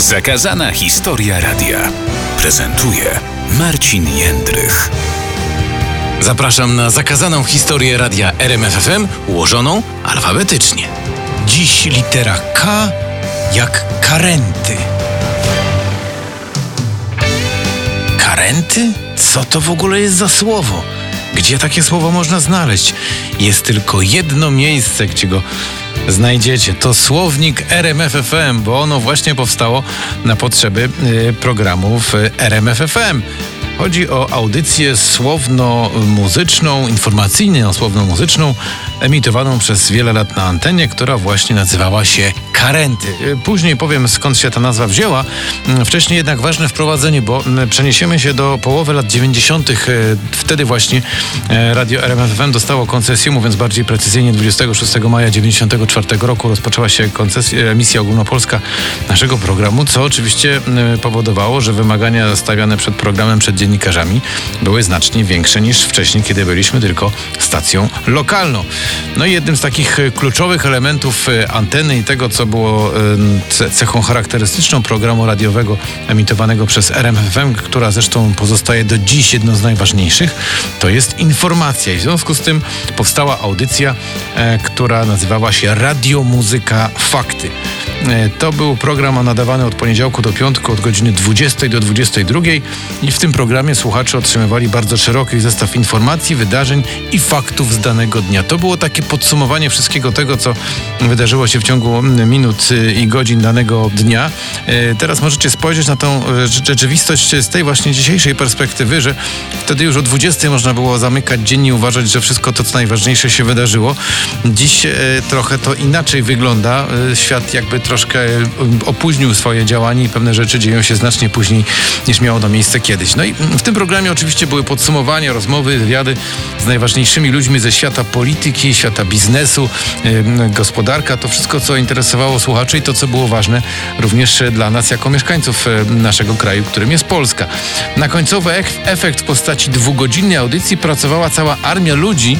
Zakazana historia radia prezentuje Marcin Jędrych. Zapraszam na zakazaną historię radia RMFFM ułożoną alfabetycznie. Dziś litera K jak karenty. Karenty? Co to w ogóle jest za słowo? Gdzie takie słowo można znaleźć? Jest tylko jedno miejsce, gdzie go znajdziecie. To słownik RMFFM, bo ono właśnie powstało na potrzeby y, programów y, RMFFM. Chodzi o audycję słowno-muzyczną, informacyjno-słowno-muzyczną, emitowaną przez wiele lat na antenie, która właśnie nazywała się Karenty. Później powiem skąd się ta nazwa wzięła. Wcześniej jednak ważne wprowadzenie, bo przeniesiemy się do połowy lat 90. Wtedy właśnie e, Radio RMFM dostało koncesję, mówiąc bardziej precyzyjnie 26 maja 94 roku rozpoczęła się koncesja, emisja ogólnopolska naszego programu, co oczywiście powodowało, że wymagania stawiane przed programem, przed dziennikarzami były znacznie większe niż wcześniej, kiedy byliśmy tylko stacją lokalną. No i jednym z takich kluczowych elementów anteny i tego, co było cechą charakterystyczną programu radiowego emitowanego przez RMFM, która zresztą pozostaje do dziś jedną z najważniejszych, to jest informacja. I w związku z tym powstała audycja, e, która nazywała się Radio Muzyka Fakty. E, to był program nadawany od poniedziałku do piątku od godziny 20 do 22 i w tym programie słuchacze otrzymywali bardzo szeroki zestaw informacji, wydarzeń i faktów z danego dnia. To było takie podsumowanie wszystkiego tego, co wydarzyło się w ciągu minut y, i godzin danego dnia. E, teraz możecie spojrzeć na tą e, rzeczywistość z tej właśnie dzisiejszej perspektywy, że wtedy już o 20 można było zamykać dzień i uważać, że wszystko to, co najważniejsze się wydarzyło. Dziś trochę to inaczej wygląda. Świat jakby troszkę opóźnił swoje działanie i pewne rzeczy dzieją się znacznie później niż miało to miejsce kiedyś. No i w tym programie oczywiście były podsumowania, rozmowy, wywiady z najważniejszymi ludźmi ze świata polityki, świata biznesu, gospodarka, to wszystko, co interesowało słuchaczy i to, co było ważne również dla nas jako mieszkańców naszego kraju, którym jest Polska. Na końcowy efekt w postaci dwugodzinnej audycji pracowała cała armia ludzi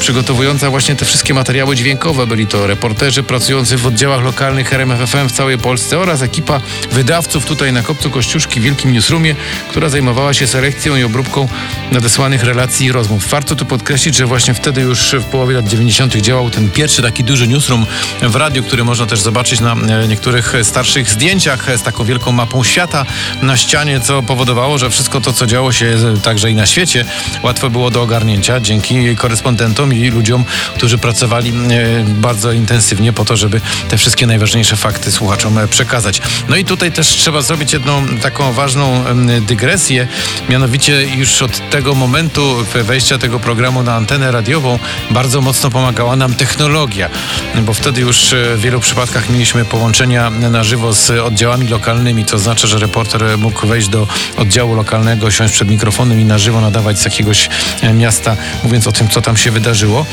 przygotowująca właśnie te wszystkie materiały dźwiękowe. Byli to reporterzy pracujący w oddziałach lokalnych RMF FM w całej Polsce oraz ekipa wydawców tutaj na Kopcu Kościuszki w Wielkim Newsroomie, która zajmowała się selekcją i obróbką nadesłanych relacji i rozmów. Warto tu podkreślić, że właśnie wtedy już w połowie lat 90. działał ten pierwszy taki duży newsroom w radiu, który można też zobaczyć na e, niektórych starszych zdjęciach z taką wielką mapą świata na ścianie, co powodowało, że wszystko to, co działo się także i na świecie, łatwo było do ogarnięcia dzięki korespondentom i ludziom, którzy pracowali e, bardzo intensywnie po to, żeby te wszystkie najważniejsze fakty słuchaczom e, przekazać. No i tutaj też trzeba zrobić jedną taką ważną dygresję, mianowicie już od tego momentu wejścia tego programu na antenę radiową bardzo mocno pomagała nam technologia, bo wtedy już e, w wielu przypadkach mieliśmy połączenia na żywo z oddziałami lokalnymi, to znaczy, że reporter mógł wejść do oddziału lokalnego, siąść przed mikrofonem i na żywo nadawać z jakiegoś e, miasta, mówiąc o tym, co tam się wydarzyło.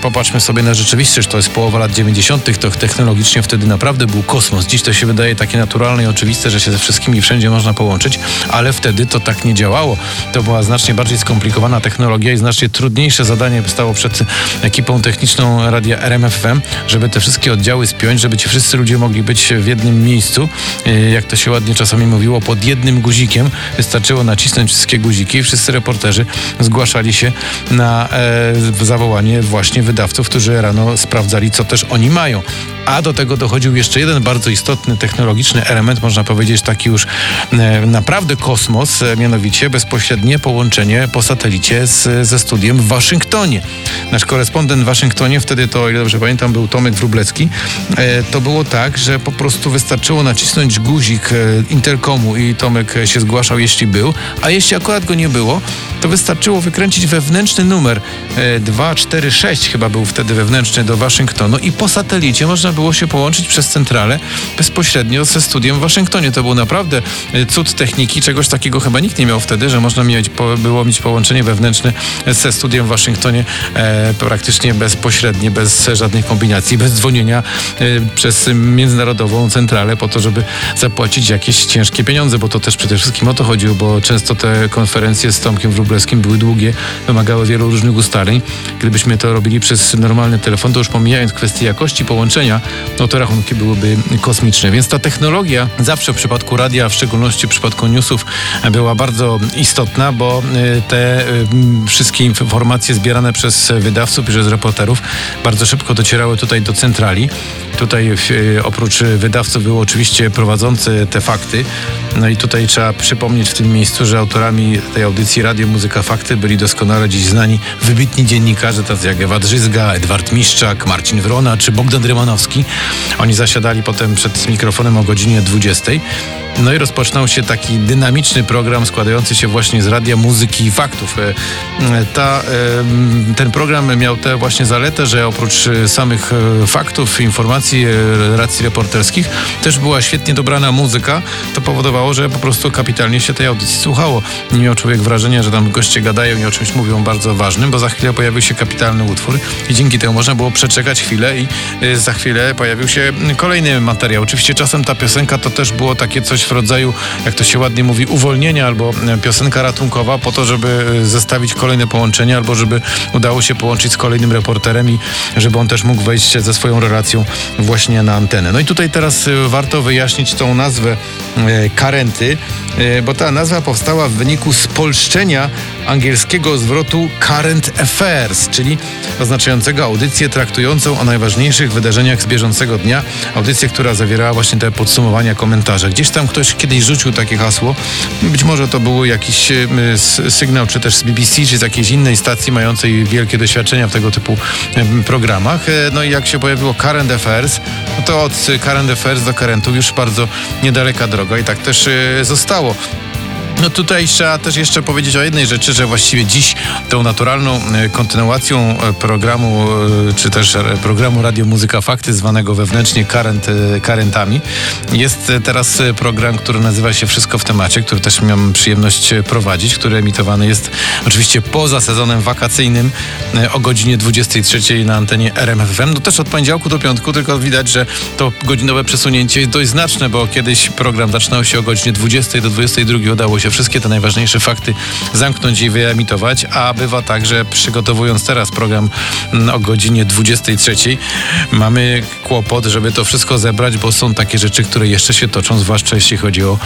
Popatrzmy sobie na rzeczywistość, to jest połowa lat 90., to technologicznie wtedy naprawdę był kosmos. Dziś to się wydaje takie naturalne i oczywiste, że się ze wszystkimi wszędzie można połączyć, ale wtedy to tak nie działało. To była znacznie bardziej skomplikowana technologia i znacznie trudniejsze zadanie stało przed ekipą techniczną radia RMFM, żeby te wszystkie oddziały spiąć, żeby ci wszyscy ludzie mogli być w jednym miejscu, e, jak to się ładnie czasami mówiło, pod jednym guzikiem. Wystarczyło nacisnąć wszystkie guziki i wszyscy reporterzy zgłaszali się na e, zawołanie właśnie wydawców, którzy rano sprawdzali, co też oni mają. A do tego dochodził jeszcze jeden bardzo istotny technologiczny element, można powiedzieć taki już e, naprawdę kosmos, e, mianowicie bezpośrednie połączenie po satelicie z, ze studiem w Waszyngtonie. Nasz korespondent w Waszyngtonie, wtedy to, o ile dobrze pamiętam, był Tomek Wróblecki. E, to było tak, że po prostu wystarczyło nacisnąć guzik interkomu i Tomek się zgłaszał, jeśli był, a jeśli akurat go nie było, to wystarczyło wykręcić wewnętrzny numer 246 chyba był wtedy wewnętrzny do Waszyngtonu i po satelicie można było się połączyć przez centralę bezpośrednio ze studiem w Waszyngtonie. To był naprawdę e, cud techniki, czegoś takiego chyba nikt nie miał wtedy, że można mieć, było mieć połączenie wewnętrzne ze studiem w Waszyngtonie e, praktycznie bezpośrednie, bez żadnej kombinacji, bez dzwonienia e, przez międzynarodową centralę po to, żeby zapłacić jakieś ciężkie pieniądze, bo to też przede wszystkim o to chodziło, bo często te konferencje z Tomkiem Wróblewskim były długie, wymagały wielu różnych ustaleń. Gdybyśmy to robili przez normalny telefon, to już pomijając kwestię jakości połączenia, no to rachunki byłyby kosmiczne. Więc ta technologia zawsze w przypadku radia, w szczególności w przypadku newsów, była bardzo istotna, bo y, te y, wszystkie informacje zbierane przez wydawców i przez reporterów bardzo szybko docierały tutaj do centrali. Tutaj y, oprócz wydawców był oczywiście prowadzący te fakty. No i tutaj trzeba przypomnieć w tym miejscu, że autorami tej audycji Radio Muzyka Fakty byli doskonale dziś znani wybitni dziennikarze, tacy jak Ewa Drzyzga, Edward Miszczak, Marcin Wrona czy Bogdan Rymanowski. Oni zasiadali potem przed mikrofonem o godzinie 20. No i rozpoczynał się taki dynamiczny program składający się właśnie z radia, muzyki i faktów. E, ta, e, ten program miał tę właśnie zaletę, że oprócz e, samych faktów, informacji, relacji reporterskich, też była świetnie dobrana muzyka. To powodowało, że po prostu kapitalnie się tej audycji słuchało. Nie miał człowiek wrażenia, że tam goście gadają i o czymś mówią bardzo ważnym, bo za chwilę pojawił się kapitalny utwór i dzięki temu można było przeczekać chwilę i za chwilę pojawił się kolejny materiał. Oczywiście czasem ta piosenka to też było takie coś w rodzaju, jak to się ładnie mówi, uwolnienia albo e, piosenka ratunkowa po to, żeby e, zestawić kolejne połączenie albo żeby udało się połączyć z kolejnym reporterem i żeby on też mógł wejść ze swoją relacją właśnie na antenę. No i tutaj teraz warto wyjaśnić tą nazwę karenty, bo ta nazwa powstała w wyniku spolszczenia angielskiego zwrotu current affairs, czyli oznaczającego audycję traktującą o najważniejszych wydarzeniach z bieżącego dnia. Audycję, która zawierała właśnie te podsumowania, komentarze. Gdzieś tam ktoś kiedyś rzucił takie hasło. Być może to był jakiś e, sygnał, czy też z BBC, czy z jakiejś innej stacji mającej wielkie doświadczenia w tego typu programach. E, no i jak się pojawiło Current Affairs, no to od Current Affairs do Currentów już bardzo niedaleka droga i tak też e, zostało. No tutaj trzeba też jeszcze powiedzieć o jednej rzeczy, że właściwie dziś tą naturalną e, kontynuacją e, programu, e, czy też programu Radio Muzyka Fakty, zwanego wewnętrznie Current, Currentami, jest teraz program, który nazywa się Wszystko w temacie, który też miałem przyjemność prowadzić, który emitowany jest oczywiście poza sezonem wakacyjnym o godzinie 23 na antenie RMFM. No też od poniedziałku do piątku, tylko widać, że to godzinowe przesunięcie jest dość znaczne, bo kiedyś program zaczynał się o godzinie 20 do 22 udało się wszystkie te najważniejsze fakty zamknąć i wyemitować, a bywa tak, że przygotowując teraz program mm, o godzinie 23 mamy kłopot, żeby to wszystko zebrać, bo są takie rzeczy, które jeszcze się toczą, zwłaszcza jeśli chodzi o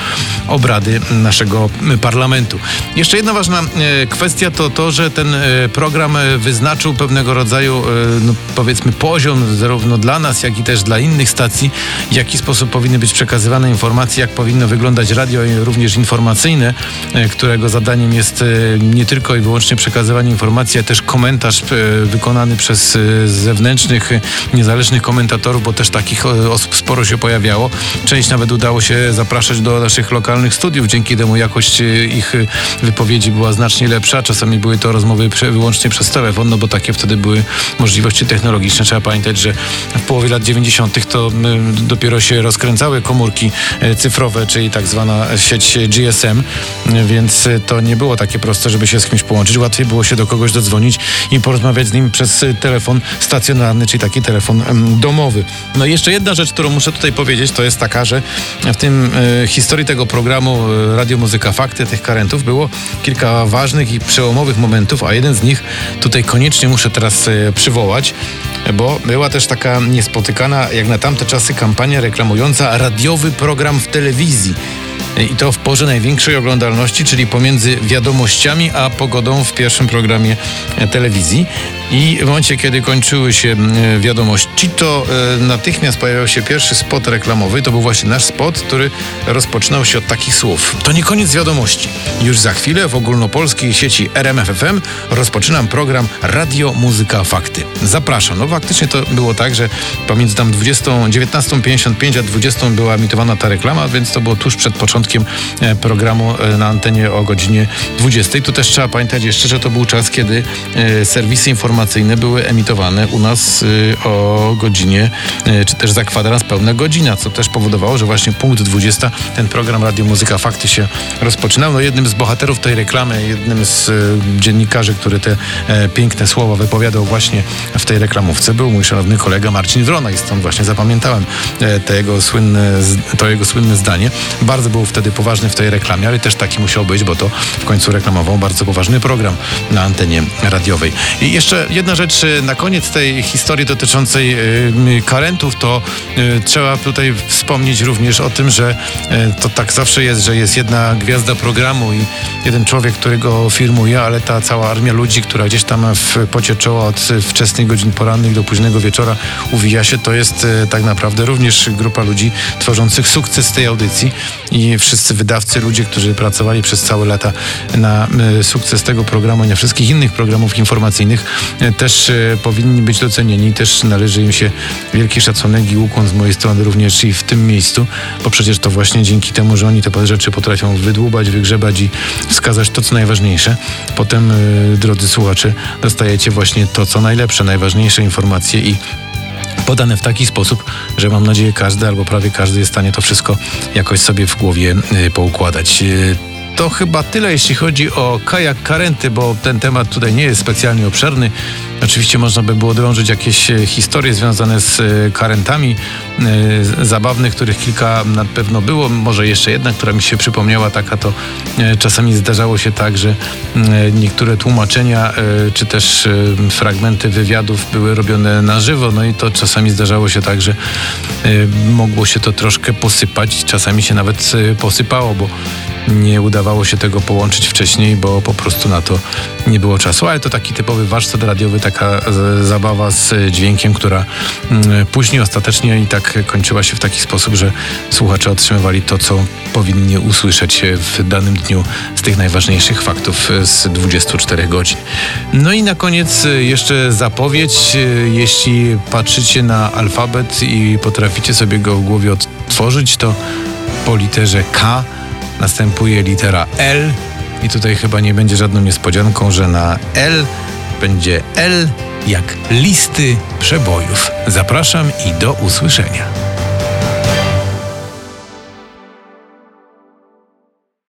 obrady naszego parlamentu. Jeszcze jedna ważna e, kwestia to to, że ten e, program e, wyznaczył pewnego rodzaju, no powiedzmy, poziom zarówno dla nas, jak i też dla innych stacji, w jaki sposób powinny być przekazywane informacje, jak powinno wyglądać radio również informacyjne, E, którego zadaniem jest e, nie tylko i wyłącznie przekazywanie informacji, ale też komentarz e, wykonany przez zewnętrznych, niezależnych komentatorów, bo też takich osób sporo się pojawiało. Część nawet udało się zapraszać do naszych lokalnych studiów, dzięki temu jakość ich wypowiedzi była znacznie lepsza. Czasami były to rozmowy wyłącznie przez telefon, no bo takie wtedy były możliwości technologiczne. Trzeba pamiętać, że w połowie lat 90. to dopiero się rozkręcały komórki cyfrowe, czyli tak zwana sieć GSM więc to nie było takie proste, żeby się z kimś połączyć. Łatwiej było się do kogoś dodzwonić i porozmawiać z nim przez telefon stacjonarny, czyli taki telefon domowy. No i jeszcze jedna rzecz, którą muszę tutaj powiedzieć, to jest taka, że w tym e, historii tego programu Radio Muzyka Fakty, tych karentów, było kilka ważnych i przełomowych momentów, a jeden z nich tutaj koniecznie muszę teraz przywołać, bo była też taka niespotykana jak na tamte czasy kampania reklamująca radiowy program w telewizji. I to w porze największej oglądalności, czyli pomiędzy wiadomościami a pogodą w pierwszym programie telewizji. I w momencie, kiedy kończyły się wiadomości, to e, natychmiast pojawiał się pierwszy spot reklamowy. To był właśnie nasz spot, który rozpoczynał się od takich słów. To nie koniec wiadomości. Już za chwilę w ogólnopolskiej sieci RMFFM rozpoczynam program Radio Muzyka Fakty. Zapraszam. No faktycznie to było tak, że pomiędzy tam 20, 19.55 a 20 była emitowana ta reklama, więc to było tuż przed początkiem e, programu e, na antenie o godzinie 20. Tu też trzeba pamiętać jeszcze, że to był czas, kiedy serwisy informacyjne były emitowane u nas o godzinie, czy też za kwadrans pełna godzina, co też powodowało, że właśnie punkt 20 ten program Radio Muzyka Fakty się rozpoczynał. No jednym z bohaterów tej reklamy, jednym z dziennikarzy, który te e, piękne słowa wypowiadał właśnie w tej reklamówce był mój szanowny kolega Marcin Wrona i stąd właśnie zapamiętałem e, te jego słynne, to jego słynne zdanie. Bardzo był wtedy wtedy poważny w tej reklamie, ale też taki musiał być, bo to w końcu reklamował bardzo poważny program na antenie radiowej. I jeszcze jedna rzecz y, na koniec tej historii dotyczącej y, karentów, to y, trzeba tutaj wspomnieć również o tym, że y, to tak zawsze jest, że jest jedna gwiazda programu i jeden człowiek, który go firmuje, ale ta cała armia ludzi, która gdzieś tam w pocie czoła od wczesnych godzin porannych do późnego wieczora uwija się, to jest y, tak naprawdę również grupa ludzi tworzących sukces tej audycji i wszyscy wydawcy, ludzie, którzy pracowali przez całe lata na y, sukces tego programu i na wszystkich innych programów informacyjnych y, też y, powinni być docenieni. Też należy im się wielki szacunek i ukłon z mojej strony również i w tym miejscu, bo przecież to właśnie dzięki temu, że oni te rzeczy potrafią wydłubać, wygrzebać i wskazać to, co najważniejsze. Potem, drodzy słuchacze, dostajecie właśnie to, co najlepsze, najważniejsze informacje i podane w taki sposób, że mam nadzieję każdy albo prawie każdy jest w stanie to wszystko jakoś sobie w głowie y, poukładać. To chyba tyle, jeśli chodzi o kajak karenty, bo ten temat tutaj nie jest specjalnie obszerny. Oczywiście można by było drążyć jakieś e, historie związane z e, karentami e, zabawnych, których kilka na pewno było. Może jeszcze jedna, która mi się przypomniała, taka to czasami zdarzało się tak, że niektóre tłumaczenia czy też fragmenty wywiadów były robione na żywo, no i to czasami zdarzało się tak, że mogło się to troszkę posypać, czasami się nawet posypało, bo nie udawało się tego połączyć wcześniej, bo po prostu na to nie było czasu, ale to taki typowy warsztat radiowy, taka z- zabawa z dźwiękiem, która mm, później ostatecznie i tak kończyła się w taki sposób, że słuchacze otrzymywali to, co powinni usłyszeć w danym dniu z tych najważniejszych faktów z 24 godzin. No i na koniec y, jeszcze zapowiedź, jeśli patrzycie na alfabet i potraficie sobie go w głowie odtworzyć, to po literze K następuje litera L i tutaj chyba nie będzie żadną niespodzianką, że na L będzie L jak listy przebojów. Zapraszam i do usłyszenia.